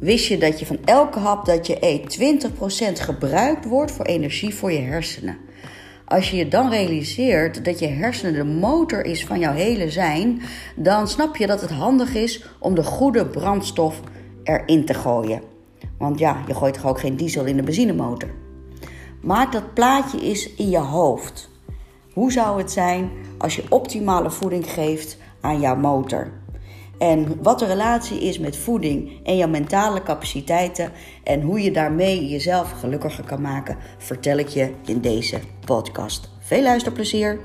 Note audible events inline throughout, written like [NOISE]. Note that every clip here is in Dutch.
Wist je dat je van elke hap dat je eet 20% gebruikt wordt voor energie voor je hersenen? Als je je dan realiseert dat je hersenen de motor is van jouw hele zijn, dan snap je dat het handig is om de goede brandstof erin te gooien. Want ja, je gooit toch ook geen diesel in de benzinemotor. Maak dat plaatje eens in je hoofd. Hoe zou het zijn als je optimale voeding geeft aan jouw motor? En wat de relatie is met voeding en jouw mentale capaciteiten en hoe je daarmee jezelf gelukkiger kan maken, vertel ik je in deze podcast. Veel luisterplezier!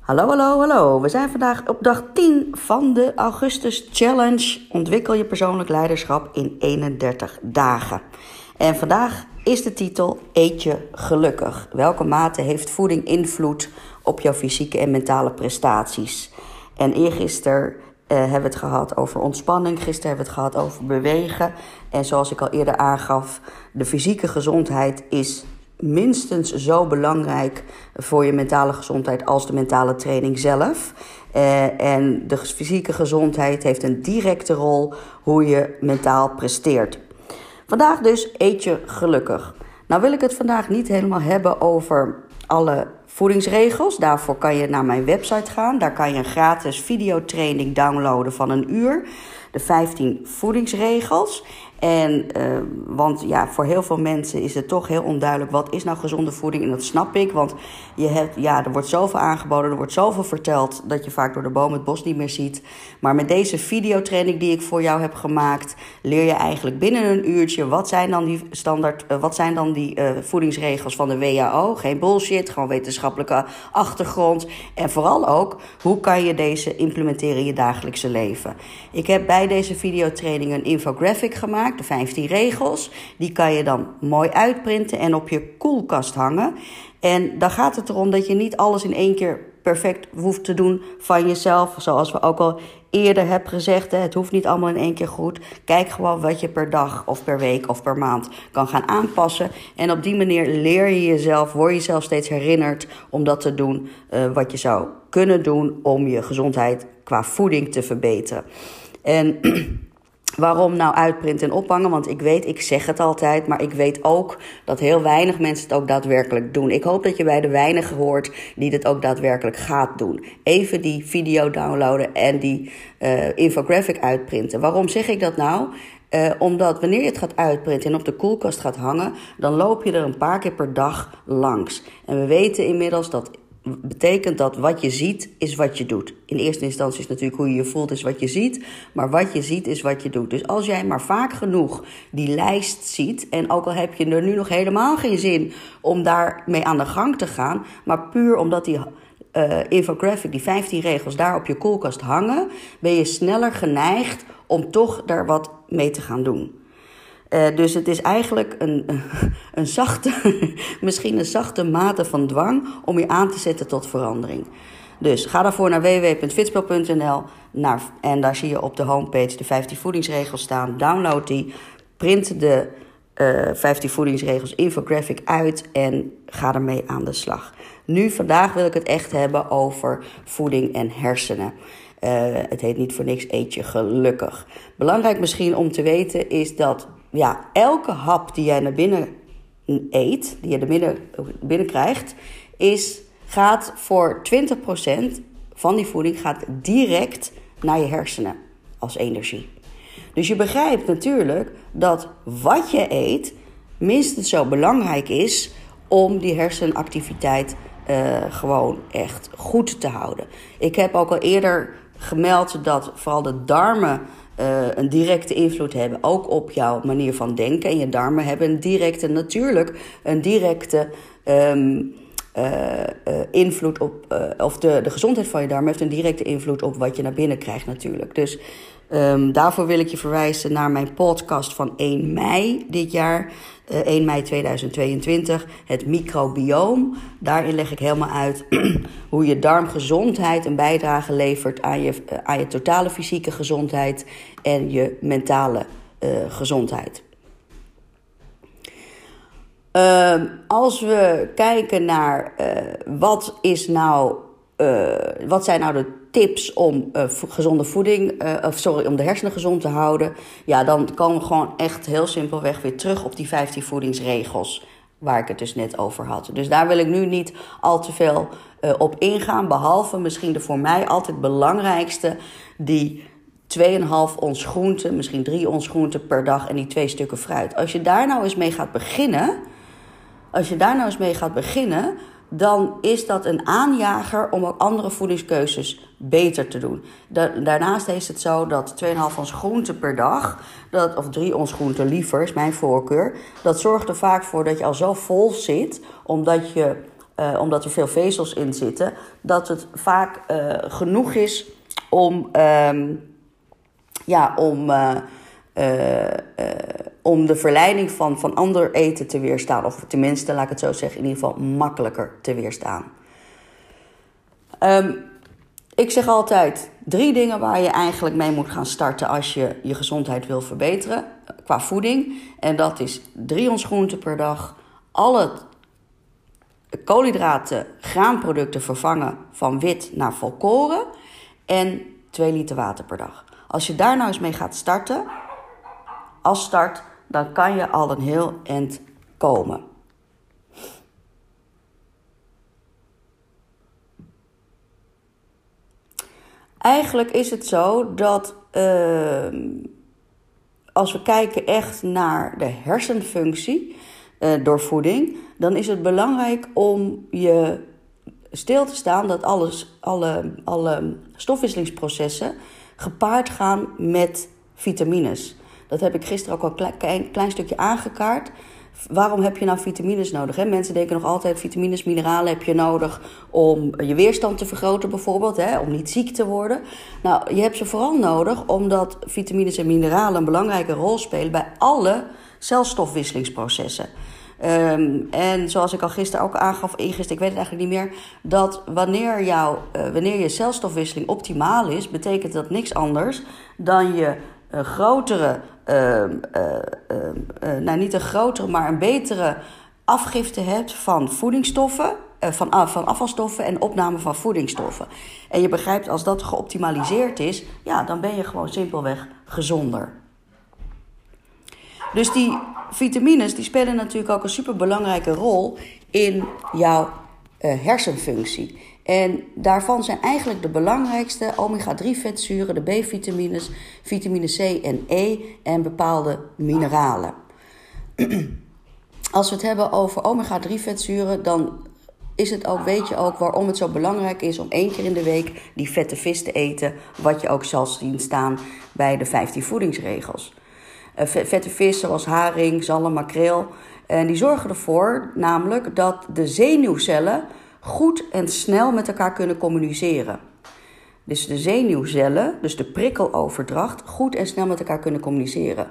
Hallo, hallo, hallo. We zijn vandaag op dag 10 van de Augustus Challenge. Ontwikkel je persoonlijk leiderschap in 31 dagen. En vandaag is de titel Eet je gelukkig? Welke mate heeft voeding invloed op jouw fysieke en mentale prestaties? En eergisteren uh, hebben we het gehad over ontspanning. Gisteren hebben we het gehad over bewegen. En zoals ik al eerder aangaf, de fysieke gezondheid is minstens zo belangrijk voor je mentale gezondheid als de mentale training zelf. Uh, en de fysieke gezondheid heeft een directe rol hoe je mentaal presteert. Vandaag dus eet je gelukkig. Nou wil ik het vandaag niet helemaal hebben over alle voedingsregels. Daarvoor kan je naar mijn website gaan. Daar kan je een gratis videotraining downloaden van een uur. De 15 voedingsregels. En, uh, want ja, voor heel veel mensen is het toch heel onduidelijk wat is nou gezonde voeding. En dat snap ik, want je hebt, ja, er wordt zoveel aangeboden, er wordt zoveel verteld dat je vaak door de boom het bos niet meer ziet. Maar met deze videotraining die ik voor jou heb gemaakt, leer je eigenlijk binnen een uurtje wat zijn dan die standaard, uh, wat zijn dan die uh, voedingsregels van de WHO. Geen bullshit, gewoon wetenschappelijke achtergrond. En vooral ook, hoe kan je deze implementeren in je dagelijkse leven. Ik heb bij deze videotraining een infographic gemaakt de 15 regels. Die kan je dan mooi uitprinten en op je koelkast hangen. En dan gaat het erom dat je niet alles in één keer perfect hoeft te doen van jezelf. Zoals we ook al eerder hebben gezegd, het hoeft niet allemaal in één keer goed. Kijk gewoon wat je per dag of per week of per maand kan gaan aanpassen. En op die manier leer je jezelf, word je jezelf steeds herinnerd om dat te doen uh, wat je zou kunnen doen om je gezondheid qua voeding te verbeteren. En [CLEARS THROAT] Waarom nou uitprinten en ophangen? Want ik weet, ik zeg het altijd, maar ik weet ook dat heel weinig mensen het ook daadwerkelijk doen. Ik hoop dat je bij de weinigen hoort die het ook daadwerkelijk gaat doen. Even die video downloaden en die uh, infographic uitprinten. Waarom zeg ik dat nou? Uh, omdat wanneer je het gaat uitprinten en op de koelkast gaat hangen, dan loop je er een paar keer per dag langs. En we weten inmiddels dat betekent dat wat je ziet is wat je doet. In eerste instantie is natuurlijk hoe je je voelt is wat je ziet, maar wat je ziet is wat je doet. Dus als jij maar vaak genoeg die lijst ziet en ook al heb je er nu nog helemaal geen zin om daarmee aan de gang te gaan, maar puur omdat die uh, infographic, die 15 regels daar op je koelkast hangen, ben je sneller geneigd om toch daar wat mee te gaan doen. Uh, dus het is eigenlijk een, een [LAUGHS] zachte, [LAUGHS] misschien een zachte mate van dwang om je aan te zetten tot verandering. Dus ga daarvoor naar www.fitspel.nl en daar zie je op de homepage de 15 voedingsregels staan. Download die, print de uh, eh, 15 voedingsregels infographic uit en ga ermee aan de slag. Nu, vandaag wil ik het echt hebben over voeding en hersenen. Uh, het heet niet voor niks eet je gelukkig. Belangrijk misschien om te weten is dat ja, elke hap die jij naar binnen eet, die je er binnen, binnen krijgt, is, gaat voor 20% van die voeding gaat direct naar je hersenen als energie. Dus je begrijpt natuurlijk dat wat je eet minstens zo belangrijk is om die hersenactiviteit uh, gewoon echt goed te houden. Ik heb ook al eerder gemeld dat vooral de darmen uh, een directe invloed hebben, ook op jouw manier van denken. En je darmen hebben een directe, natuurlijk, een directe um, uh, uh, invloed op, of de, de gezondheid van je darmen heeft een directe invloed op wat je naar binnen krijgt, natuurlijk. Dus um, daarvoor wil ik je verwijzen naar mijn podcast van 1 mei dit jaar. 1 mei 2022, het microbioom. Daarin leg ik helemaal uit [CLEARS THROAT] hoe je darmgezondheid een bijdrage levert aan je, uh, aan je totale fysieke gezondheid en je mentale uh, gezondheid. Uh, als we kijken naar wat, is nou, wat zijn nou de tips om uh, gezonde voeding, uh, of sorry, om de hersenen gezond te houden, ja, dan komen we gewoon echt heel simpelweg weer terug op die 15 voedingsregels waar ik het dus net over had. Dus daar wil ik nu niet al te veel uh, op ingaan, behalve misschien de voor mij altijd belangrijkste, die 2,5 ons groente, misschien 3 ons groente per dag en die twee stukken fruit. Als je daar nou eens mee gaat beginnen, als je daar nou eens mee gaat beginnen, dan is dat een aanjager om ook andere voedingskeuzes beter te doen. daarnaast is het zo dat 2,5 ons groente per dag, dat, of 3 ons groente liever, is mijn voorkeur. Dat zorgt er vaak voor dat je al zo vol zit, omdat, je, uh, omdat er veel vezels in zitten, dat het vaak uh, genoeg is om, uh, ja, om, uh, om de verleiding van, van ander eten te weerstaan. Of tenminste, laat ik het zo zeggen, in ieder geval makkelijker te weerstaan. Um, ik zeg altijd drie dingen waar je eigenlijk mee moet gaan starten als je je gezondheid wil verbeteren qua voeding. En dat is drie ons groenten per dag, alle koolhydraten, graanproducten vervangen van wit naar volkoren en 2 liter water per dag. Als je daar nou eens mee gaat starten, als start, dan kan je al een heel eind komen. Eigenlijk is het zo dat uh, als we kijken echt naar de hersenfunctie uh, door voeding, dan is het belangrijk om je stil te staan dat alles, alle, alle stofwisselingsprocessen gepaard gaan met vitamines. Dat heb ik gisteren ook al een klein, stukje aangekaart. Waarom heb je nou vitamines nodig? Hè? Mensen denken nog altijd vitamines, mineralen heb je nodig om je weerstand te vergroten bijvoorbeeld, hè? om niet ziek te worden. Nou, je hebt ze vooral nodig omdat vitamines en mineralen een belangrijke rol spelen bij alle celstofwisselingsprocessen. Um, en zoals ik al gisteren ook aangaf, ingist, ik weet het eigenlijk niet meer, dat wanneer, jouw, uh, wanneer je celstofwisseling optimaal is, betekent dat niks anders dan je een grotere, uh, uh, nou niet een grotere, maar een betere afgifte hebt van voedingsstoffen, van, van afvalstoffen en opname van voedingsstoffen. En je begrijpt, als dat geoptimaliseerd is, ja, dan ben je gewoon simpelweg gezonder. Dus die vitamines die spelen natuurlijk ook een superbelangrijke rol in jouw hersenfunctie. En daarvan zijn eigenlijk de belangrijkste omega-3 vetzuren, de B-vitamines, vitamine C en E en bepaalde mineralen. Als we het hebben over omega-3 vetzuren, dan is het ook, weet je ook waarom het zo belangrijk is om één keer in de week die vette vis te eten, wat je ook zal zien staan bij de 15 voedingsregels. Eh, vette vis zoals haring, zalm, makreel, en die zorgen ervoor namelijk dat de zenuwcellen goed en snel met elkaar kunnen communiceren. Dus de zenuwcellen, dus de prikkeloverdracht, goed en snel met elkaar kunnen communiceren.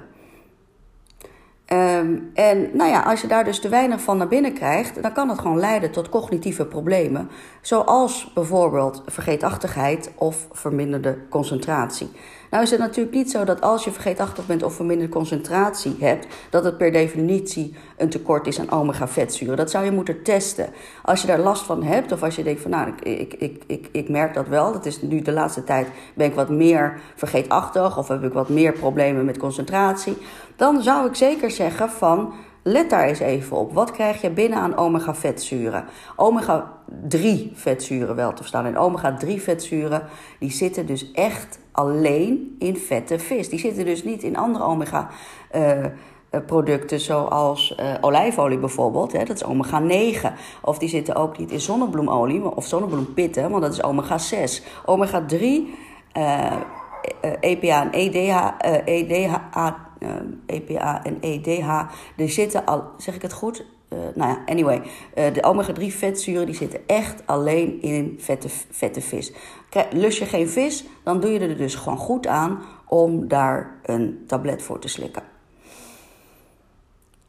Um, en nou ja, als je daar dus te weinig van naar binnen krijgt, dan kan het gewoon leiden tot cognitieve problemen. Zoals bijvoorbeeld vergeetachtigheid of verminderde concentratie. Nou is het natuurlijk niet zo dat als je vergeetachtig bent of verminderde concentratie hebt, dat het per definitie een tekort is aan omega-vetzuren. Dat zou je moeten testen. Als je daar last van hebt of als je denkt van nou, ik, ik, ik, ik, merk dat wel, dat is nu de laatste tijd ben ik wat meer vergeetachtig of heb ik wat meer problemen met concentratie, dan zou ik zeker zeggen van let daar eens even op. Wat krijg je binnen aan omega-vetzuren? Omega-3 vetzuren wel te verstaan. En omega-3 vetzuren die zitten dus echt alleen in vette vis. Die zitten dus niet in andere omega uh, producten zoals uh, olijfolie bijvoorbeeld. Hè, dat is omega 9. Of die zitten ook niet in zonnebloemolie of zonnebloempitten, want dat is omega 6. Omega 3, uh, EPA en EDH, EDHA, EPA en EDH, die zitten al, zeg ik het goed? Uh, nou ja, anyway, uh, de omega-3 vetzuren die zitten echt alleen in vette, vette vis. Lus je geen vis, dan doe je er dus gewoon goed aan om daar een tablet voor te slikken.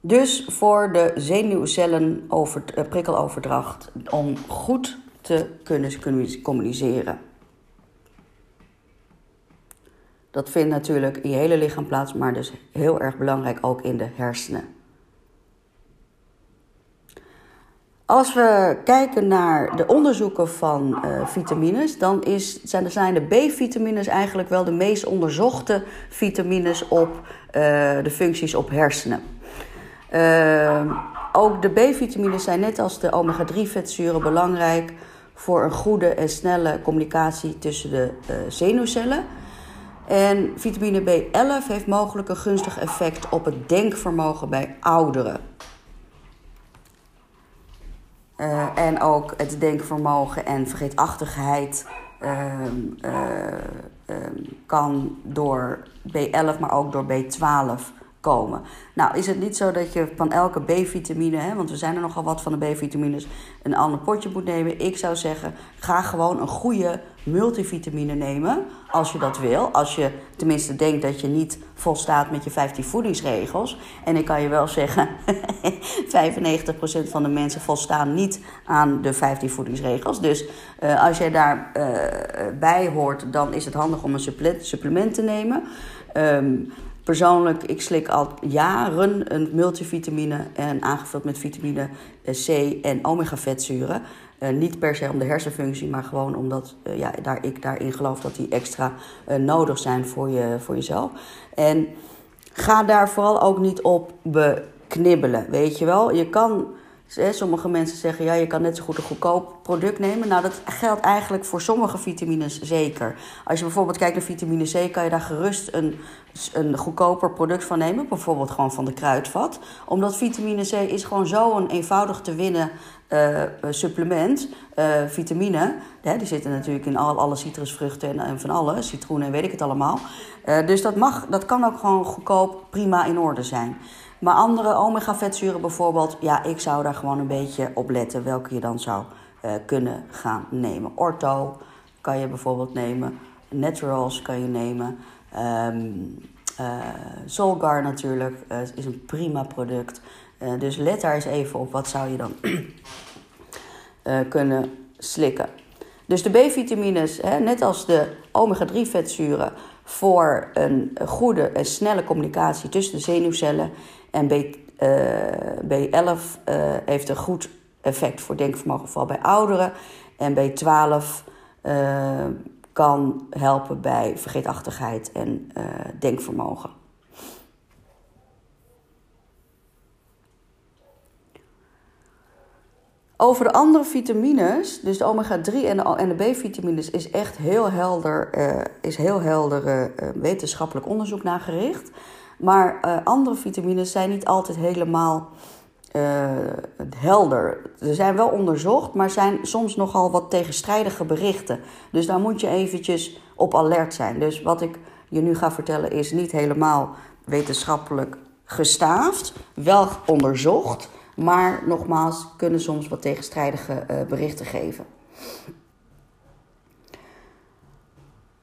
Dus voor de zenuwcellen over, prikkeloverdracht, om goed te kunnen communiceren. Dat vindt natuurlijk in je hele lichaam plaats, maar dus heel erg belangrijk ook in de hersenen. Als we kijken naar de onderzoeken van uh, vitamines, dan is, zijn, zijn de B-vitamines eigenlijk wel de meest onderzochte vitamines op uh, de functies op hersenen. Uh, ook de B-vitamines zijn net als de omega-3-vetzuren belangrijk voor een goede en snelle communicatie tussen de zenuwcellen. En vitamine B11 heeft mogelijk een gunstig effect op het denkvermogen bij ouderen. Uh, en ook het denkvermogen en vergeetachtigheid uh, uh, kan door B11, maar ook door B12 komen. Nou, is het niet zo dat je van elke B-vitamine, want we zijn er nogal wat van de B-vitamines, een ander potje moet nemen? Ik zou zeggen, ga gewoon een goede multivitamine nemen als je dat wil. Als je tenminste denkt dat je niet volstaat met je 15 voedingsregels. En ik kan je wel zeggen, [LAUGHS] 95% van de mensen volstaan niet aan de 15 voedingsregels. Dus uh, als jij daarbij uh, bij hoort, dan is het handig om een supplement te nemen. Um, Persoonlijk, ik slik al jaren een multivitamine en aangevuld met vitamine C en omega-vetzuren. Uh, niet per se om de hersenfunctie, maar gewoon omdat uh, ja, daar, ik daarin geloof dat die extra uh, nodig zijn voor, je, voor jezelf. En ga daar vooral ook niet op beknibbelen. Weet je wel, je kan. Sommige mensen zeggen, ja, je kan net zo goed een goedkoop product nemen. Nou, dat geldt eigenlijk voor sommige vitamines zeker. Als je bijvoorbeeld kijkt naar vitamine C, kan je daar gerust een, een goedkoper product van nemen. Bijvoorbeeld gewoon van de kruidvat. Omdat vitamine C is gewoon zo'n eenvoudig te winnen uh, supplement, uh, vitamine. Hè, die zitten natuurlijk in al, alle citrusvruchten en, van alles, citroenen en weet ik het allemaal. Uh, dus dat, mag, dat kan ook gewoon goedkoop prima in orde zijn. Maar andere omega-vetzuren bijvoorbeeld, ja, ik zou daar gewoon een beetje op letten welke je dan zou kunnen gaan nemen. Ortho kan je bijvoorbeeld nemen, Naturals kan je nemen. Um, Solgar natuurlijk is een prima product. Dus let daar eens even op, wat zou je dan [CLEARS THROAT] kunnen slikken. Dus de B-vitamines, net als de omega-3-vetzuren, voor een goede en snelle communicatie tussen de zenuwcellen. En B, uh, B11 heeft een goed effect voor denkvermogen, vooral bij ouderen. En B12 kan helpen bij vergeetachtigheid en denkvermogen. Over de andere vitamines, dus de omega-3 en de, en de B-vitamines, is echt heel helder, uh, is heel helder uh, wetenschappelijk onderzoek naar gericht. Maar andere vitamines zijn niet altijd helemaal helder. Ze zijn wel onderzocht, maar zijn soms nogal wat tegenstrijdige berichten. Dus daar moet je eventjes op alert zijn. Dus wat ik je nu ga vertellen is niet helemaal wetenschappelijk gestaafd, wel onderzocht maar nogmaals, kunnen soms wat tegenstrijdige uh, berichten geven.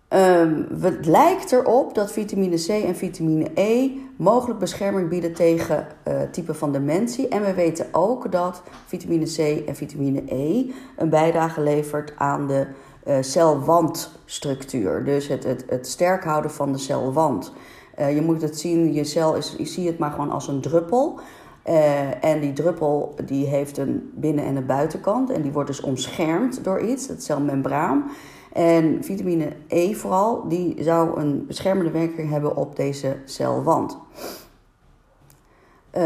Um, het lijkt erop dat vitamine C en vitamine E mogelijk bescherming bieden tegen uh, type van dementie. En we weten ook dat vitamine C en vitamine E een bijdrage levert aan de uh, celwandstructuur. Dus het, het, het sterk houden van de celwand. Je moet het zien, je cel is, je ziet het maar gewoon als een druppel. Uh, en die druppel die heeft een binnen- en een buitenkant. En die wordt dus omschermd door iets, het celmembraan. En vitamine E vooral, die zou een beschermende werking hebben op deze celwand. Uh,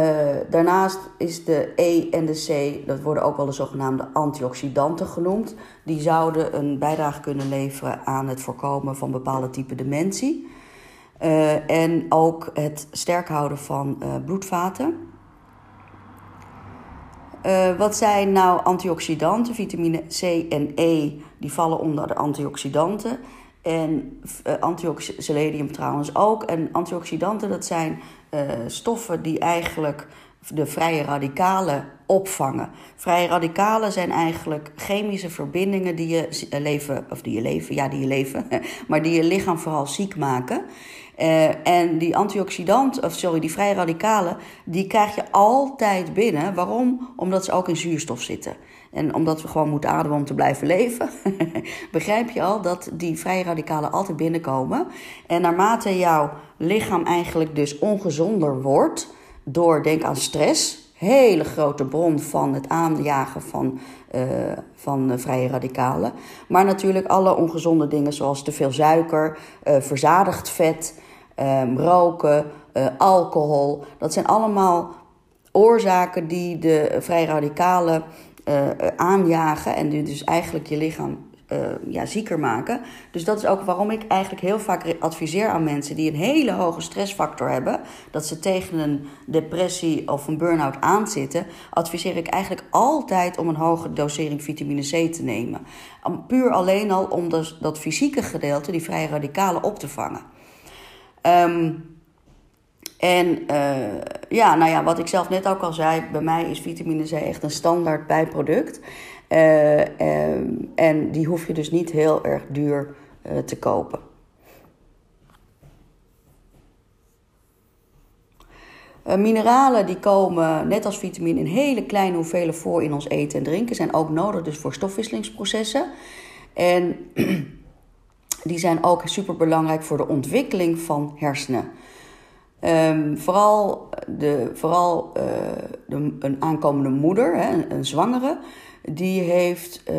daarnaast is de E en de C, dat worden ook wel de zogenaamde antioxidanten genoemd. Die zouden een bijdrage kunnen leveren aan het voorkomen van bepaalde type dementie. Uh, en ook het sterk houden van bloedvaten. Uh, wat zijn nou antioxidanten? Vitamine C en E die vallen onder de antioxidanten. En uh, antioxidatium trouwens ook. En antioxidanten dat zijn uh, stoffen die eigenlijk de vrije radicalen opvangen. Vrije radicalen zijn eigenlijk chemische verbindingen die je leven, of die je leven, ja, die je leven, [LAUGHS] maar die je lichaam vooral ziek maken. Uh, en die antioxidanten, of sorry, die vrije radicalen, die krijg je altijd binnen. Waarom? Omdat ze ook in zuurstof zitten. En omdat we gewoon moeten ademen om te blijven leven, [LAUGHS] begrijp je al dat die vrije radicalen altijd binnenkomen. En naarmate jouw lichaam eigenlijk dus ongezonder wordt, door denk aan stress, hele grote bron van het aanjagen van, uh, van uh, vrije radicalen. Maar natuurlijk alle ongezonde dingen zoals te veel suiker, verzadigd vet, roken, alcohol. Dat zijn allemaal oorzaken die de vrije radicalen aanjagen en die dus eigenlijk je lichaam uh, ja, zieker maken. Dus dat is ook waarom ik eigenlijk heel vaak adviseer aan mensen die een hele hoge stressfactor hebben, dat ze tegen een depressie of een burn-out aanzitten, adviseer ik eigenlijk altijd om een hoge dosering vitamine C te nemen. Puur alleen al om dat, dat fysieke gedeelte, die vrije radicalen, op te vangen. Um, en uh, ja, nou ja, wat ik zelf net ook al zei, bij mij is vitamine C echt een standaard bijproduct. Uh, en die hoef je dus niet heel erg duur uh, te kopen. mineralen die komen, net als vitamine, in hele kleine hoeveelheden voor in ons eten en drinken. Zijn ook nodig dus voor stofwisselingsprocessen. En [CLEARS THROAT] die zijn ook super belangrijk voor de ontwikkeling van hersenen. Um, vooral de, vooral uh, de, een aankomende moeder, hè, een, zwangere, die heeft uh,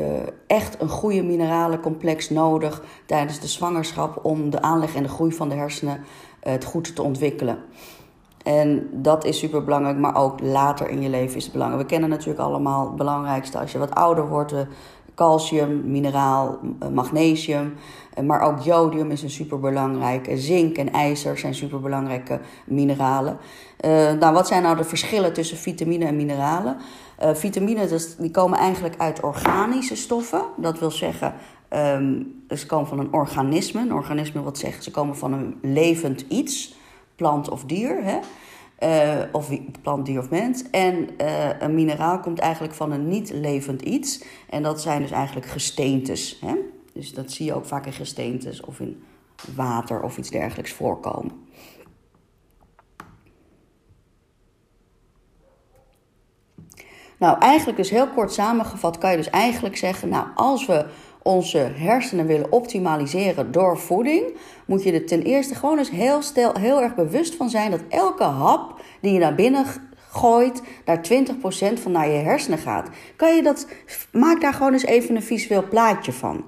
echt een goede mineralencomplex nodig tijdens de zwangerschap om de aanleg en de groei van de hersenen uh, het goed te ontwikkelen. En dat is super belangrijk, maar ook later in je leven is het belangrijk. We kennen natuurlijk allemaal het belangrijkste als je wat ouder wordt: calcium, mineraal, magnesium. Maar ook jodium is een superbelangrijke. Zink en ijzer zijn superbelangrijke mineralen. Uh, nou, wat zijn nou de verschillen tussen vitamine en mineralen? Uh, vitamine die komen eigenlijk uit organische stoffen. Dat wil zeggen, um, ze komen van een organisme. Een organisme wat zegt, ze komen van een levend iets. Plant of dier. Hè? Uh, of plant, dier of mens. En uh, een mineraal komt eigenlijk van een niet levend iets. En dat zijn dus eigenlijk gesteentes. Hè? Dus dat zie je ook vaak in gesteentes of in water of iets dergelijks voorkomen. Nou, eigenlijk dus heel kort samengevat kan je dus eigenlijk zeggen, nou, als we onze hersenen willen optimaliseren door voeding, moet je er ten eerste gewoon eens heel, stel, heel erg bewust van zijn dat elke hap die je naar binnen gooit, daar 20% van naar je hersenen gaat. Kan je dat, maak daar gewoon eens even een visueel plaatje van.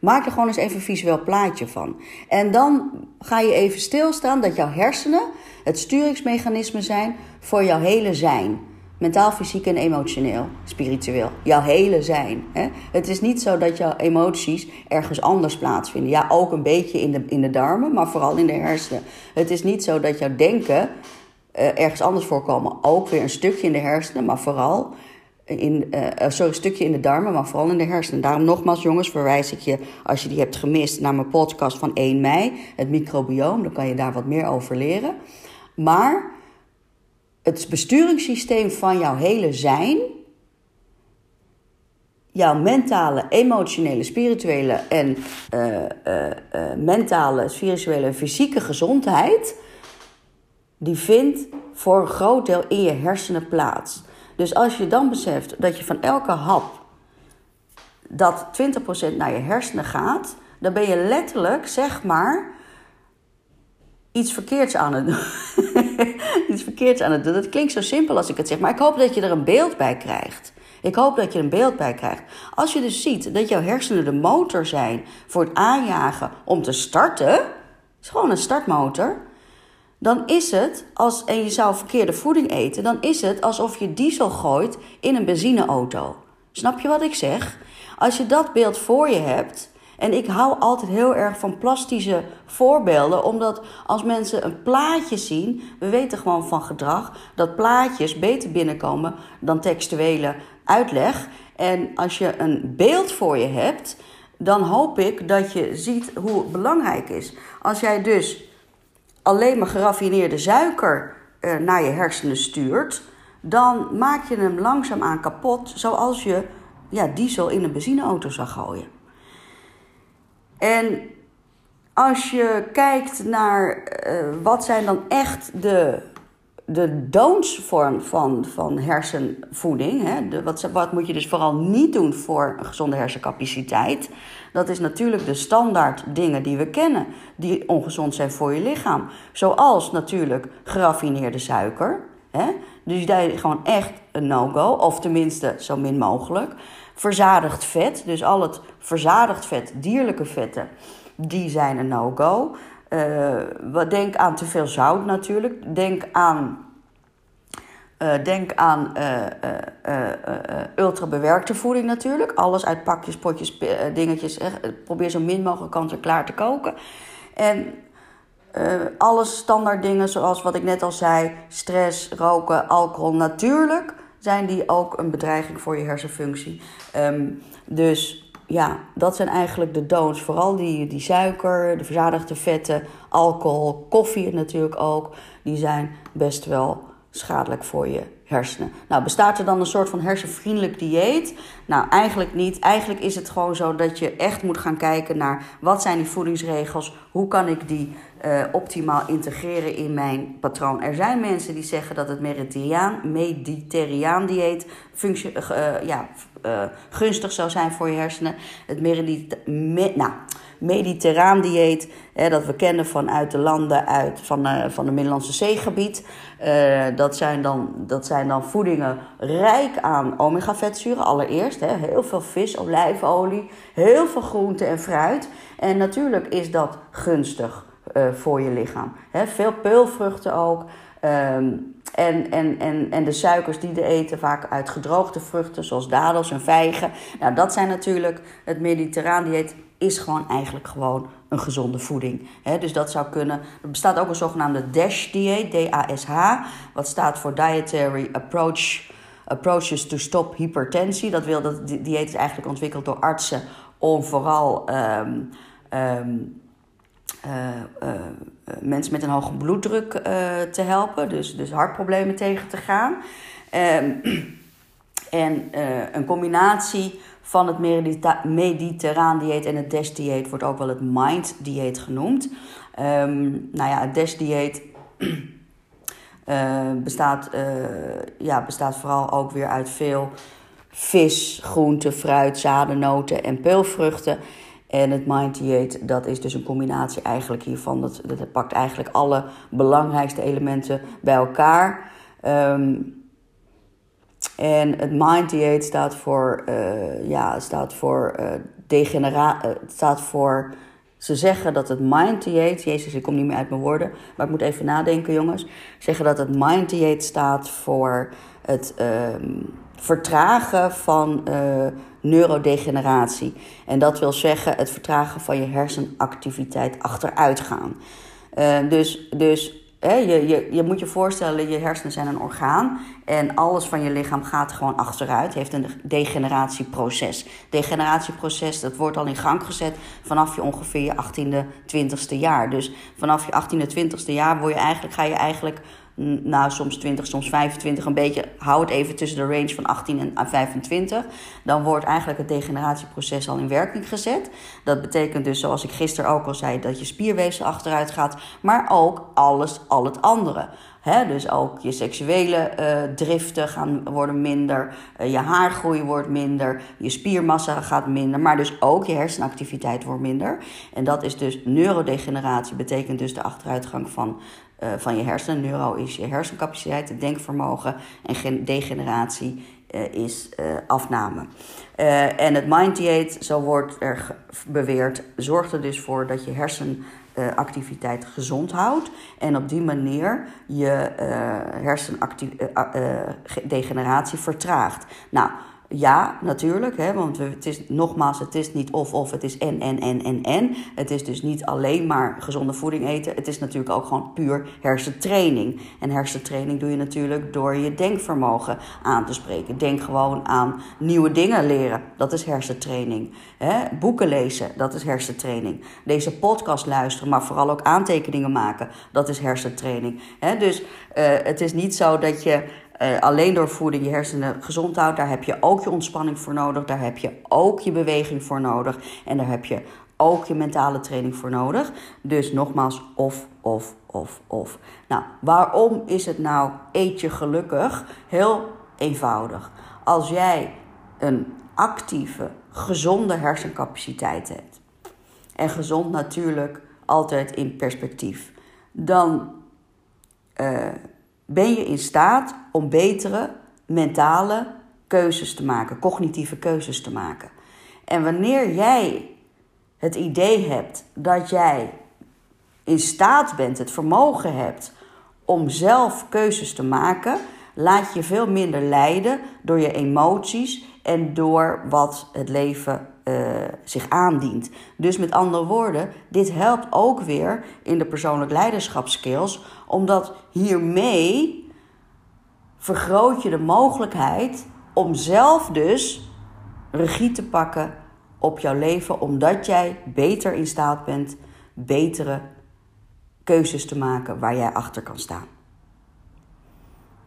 Maak er gewoon eens even een visueel plaatje van. En dan ga je even stilstaan dat jouw hersenen het sturingsmechanisme zijn voor jouw hele zijn. Mentaal, fysiek en emotioneel, spiritueel. Jouw hele zijn. Hè? Het is niet zo dat jouw emoties ergens anders plaatsvinden. Ja, ook een beetje in de, in de darmen, maar vooral in de hersenen. Het is niet zo dat jouw denken uh, ergens anders voorkomen. Ook weer een stukje in de hersenen, maar vooral in, uh, sorry, een stukje in de darmen, maar vooral in de hersenen. Daarom nogmaals, jongens, verwijs ik je, als je die hebt gemist, naar mijn podcast van 1 mei, het microbioom. Dan kan je daar wat meer over leren. Maar het besturingssysteem van jouw hele zijn, jouw mentale, emotionele, spirituele en uh, uh, mentale, spirituele en fysieke gezondheid, die vindt voor een groot deel in je hersenen plaats. Dus als je dan beseft dat je van elke hap dat 20% naar je hersenen gaat, dan ben je letterlijk, zeg maar, iets verkeerds aan het doen. [LAUGHS] iets verkeerds aan het doen. Dat klinkt zo simpel als ik het zeg, maar ik hoop dat je er een beeld bij krijgt. Ik hoop dat je een beeld bij krijgt. Als je dus ziet dat jouw hersenen de motor zijn voor het aanjagen om te starten, is gewoon een startmotor dan is het, als, en je zou verkeerde voeding eten, dan is het alsof je diesel gooit in een benzineauto. Snap je wat ik zeg? Als je dat beeld voor je hebt, en ik hou altijd heel erg van plastische voorbeelden, omdat als mensen een plaatje zien, we weten gewoon van gedrag dat plaatjes beter binnenkomen dan textuele uitleg. En als je een beeld voor je hebt, dan hoop ik dat je ziet hoe het belangrijk is. Als jij dus alleen maar geraffineerde suiker uh, naar je hersenen stuurt, dan maak je hem langzaamaan kapot, zoals je ja, diesel in een benzineauto zou gooien. En als je kijkt naar uh, wat zijn dan echt de de downsvorm van, van hersenvoeding. Hè, de, wat, wat moet je dus vooral niet doen voor een gezonde hersencapaciteit? Dat is natuurlijk de standaard dingen die we kennen, die ongezond zijn voor je lichaam. Zoals natuurlijk geraffineerde suiker. Hè? Dus is gewoon echt een no-go. Of tenminste zo min mogelijk. Verzadigd vet, dus al het verzadigd vet, dierlijke vetten, die zijn een no-go. Uh, denk aan te veel zout natuurlijk. Denk aan uh, denk aan uh, ultrabewerkte voeding natuurlijk. Alles uit pakjes, potjes, dingetjes. probeer zo min mogelijk kant-en-klaar te koken. En alle standaard dingen zoals wat ik net al zei. Stress, roken, alcohol. Natuurlijk zijn die ook een bedreiging voor je hersenfunctie. Um, dus ja, dat zijn eigenlijk de don'ts. Vooral die, die suiker, de verzadigde vetten, alcohol, koffie natuurlijk ook. Die zijn best wel schadelijk voor je hersenen. Nou, bestaat er dan een soort van hersenvriendelijk dieet? Nou, eigenlijk niet. Eigenlijk is het gewoon zo dat je echt moet gaan kijken naar wat zijn die voedingsregels, hoe kan ik die uh, optimaal integreren in mijn patroon. Er zijn mensen die zeggen dat het Mediterraan, Mediterraan dieet functie, uh, ja, gunstig zou zijn voor je hersenen. Het nou, mediterraan dieet, dat we kennen vanuit de landen uit, van, uh, van het Middellandse zeegebied. Uh, dat, zijn dan, dat zijn dan voedingen rijk aan omega-vetzuren allereerst. Hè, heel veel vis, olijfolie, heel veel groente en fruit. En natuurlijk is dat gunstig uh, voor je lichaam. Hè, veel peulvruchten ook. Um, en, en, en, en de suikers die we eten, vaak uit gedroogde vruchten, zoals dadels en vijgen. Nou, dat zijn natuurlijk het mediterraan dieet is gewoon eigenlijk gewoon een gezonde voeding. dus dat zou kunnen. Er bestaat ook een zogenaamde DASH-dieet, D-A-S-H, wat staat voor Dietary Approach, Approaches to Stop Hypertensie. Dat wil dat dieet is eigenlijk ontwikkeld door artsen om vooral um, um, uh, uh, mensen met een hoge bloeddruk uh, te helpen, dus, dus hartproblemen tegen te gaan. Um, [CLEARS THROAT] en een combinatie van het mediterraan dieet en het DASH dieet wordt ook wel het mind dieet genoemd. Um, nou ja, het DASH dieet uh, [CLEARS THROAT] bestaat, uh, ja, bestaat vooral ook weer uit veel vis, groente, fruit, zaden, noten en peulvruchten. En het mind dieet, dat is dus een combinatie eigenlijk hiervan. Dat, dat pakt eigenlijk alle belangrijkste elementen bij elkaar. Um, en het mind dieet staat voor, uh, ja, staat voor uh, degenera uh, staat voor. Ze zeggen dat het mind dieet, Jezus, ik kom niet meer uit mijn woorden, maar ik moet even nadenken, jongens. Zeggen dat het mind dieet staat voor het ehm, vertragen van neurodegeneratie. En dat wil zeggen het vertragen van je hersenactiviteit achteruitgaan. dus, dus je, je, je moet je voorstellen, je hersenen zijn een orgaan. En alles van je lichaam gaat gewoon achteruit. heeft een degeneratieproces. Degeneratieproces, dat wordt al in gang gezet vanaf je ongeveer je 18e, 20e jaar. Dus vanaf je 18e, 20e jaar word je eigenlijk, ga je eigenlijk nou, soms 20, soms 25, een beetje, hou het even tussen de range van 18 en 25. Dan wordt eigenlijk het degeneratieproces al in werking gezet. Dat betekent dus, zoals ik gisteren ook al zei, dat je spierweefsel achteruit gaat, maar ook alles, al het andere. He, dus ook je seksuele uh, driften gaan worden minder, uh, je haargroei wordt minder, je spiermassa gaat minder, maar dus ook je hersenactiviteit wordt minder. En dat is dus neurodegeneratie, betekent dus de achteruitgang van uh, van je hersenen. Neuro is je hersencapaciteit, het denkvermogen. En degeneratie uh, is uh, afname. en het mind zo wordt er beweerd, zorgt er dus voor dat je hersenactiviteit gezond houdt. En op die manier je hersendegeneratie vertraagt. Nou ja, natuurlijk. Hè, want het is nogmaals, het is niet of of, het is en en en en en. Het is dus niet alleen maar gezonde voeding eten. Het is natuurlijk ook gewoon puur hersentraining. En hersentraining doe je natuurlijk door je denkvermogen aan te spreken. Denk gewoon aan nieuwe dingen leren. Dat is hersentraining. Hè, boeken lezen, dat is hersentraining. Deze podcast luisteren, maar vooral ook aantekeningen maken. Dat is hersentraining. Hè, dus uh, het is niet zo dat je uh, alleen door voeding je hersenen gezond houdt. Daar heb je ook je ontspanning voor nodig. Daar heb je ook je beweging voor nodig. En daar heb je ook je mentale training voor nodig. Dus nogmaals, of, of, of, of. Nou, waarom is het nou eet je gelukkig? Heel eenvoudig. Als jij een actieve, gezonde hersencapaciteit hebt. En gezond natuurlijk altijd in perspectief. Dan uh, ben je in staat om betere mentale keuzes te maken, cognitieve keuzes te maken. En wanneer jij het idee hebt dat jij in staat bent, het vermogen hebt om zelf keuzes te maken, laat je veel minder leiden door je emoties en door wat het leven uh, zich aandient. Dus met andere woorden, dit helpt ook weer in de persoonlijk leiderschapskills, omdat hiermee vergroot je de mogelijkheid om zelf dus regie te pakken op jouw leven, omdat jij beter in staat bent betere keuzes te maken waar jij achter kan staan.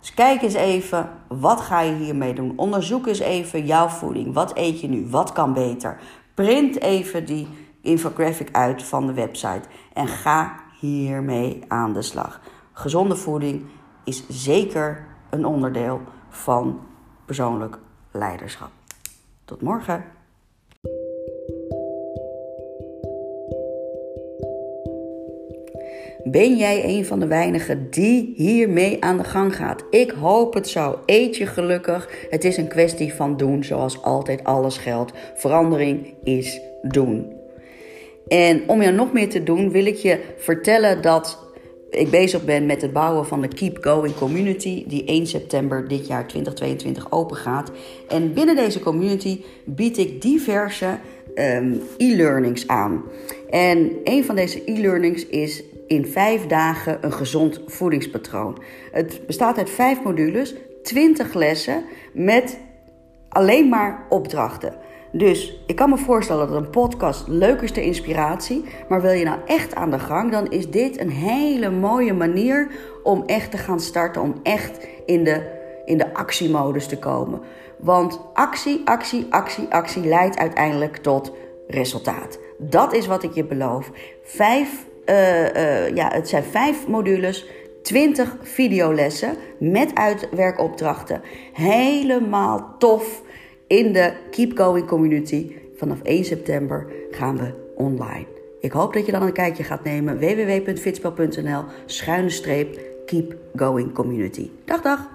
Dus kijk eens even, wat ga je hiermee doen? Onderzoek eens even jouw voeding. Wat eet je nu? Wat kan beter? Print even die infographic uit van de website en ga hiermee aan de slag. Gezonde voeding is zeker een onderdeel van persoonlijk leiderschap. Tot morgen. Ben jij een van de weinigen die hiermee aan de gang gaat? Ik hoop het zo. Eet je gelukkig. Het is een kwestie van doen, zoals altijd alles geldt. Verandering is doen. En om jou nog meer te doen, wil ik je vertellen dat ik bezig ben met het bouwen van de Keep Going Community, die 1 september dit jaar 2022 open gaat. En binnen deze community bied ik diverse ehm, e-learnings aan. En een van deze e-learnings is in vijf dagen een gezond voedingspatroon. Het bestaat uit vijf modules, 20 lessen met alleen maar opdrachten. Dus ik kan me voorstellen dat een podcast leuk is ter inspiratie. Maar wil je nou echt aan de gang, dan is dit een hele mooie manier om echt te gaan starten. Om echt in de, in de actiemodus te komen. Want actie, actie, actie, actie leidt uiteindelijk tot resultaat. Dat is wat ik je beloof. Vijf ja, het zijn vijf modules, 20 videolessen met uitwerkopdrachten. Helemaal tof in de Keep Going community. Vanaf 1 september gaan we online. Ik hoop dat je dan een kijkje gaat nemen. www.fitspel.nl schuine streep Keep Going Community. Dag dag!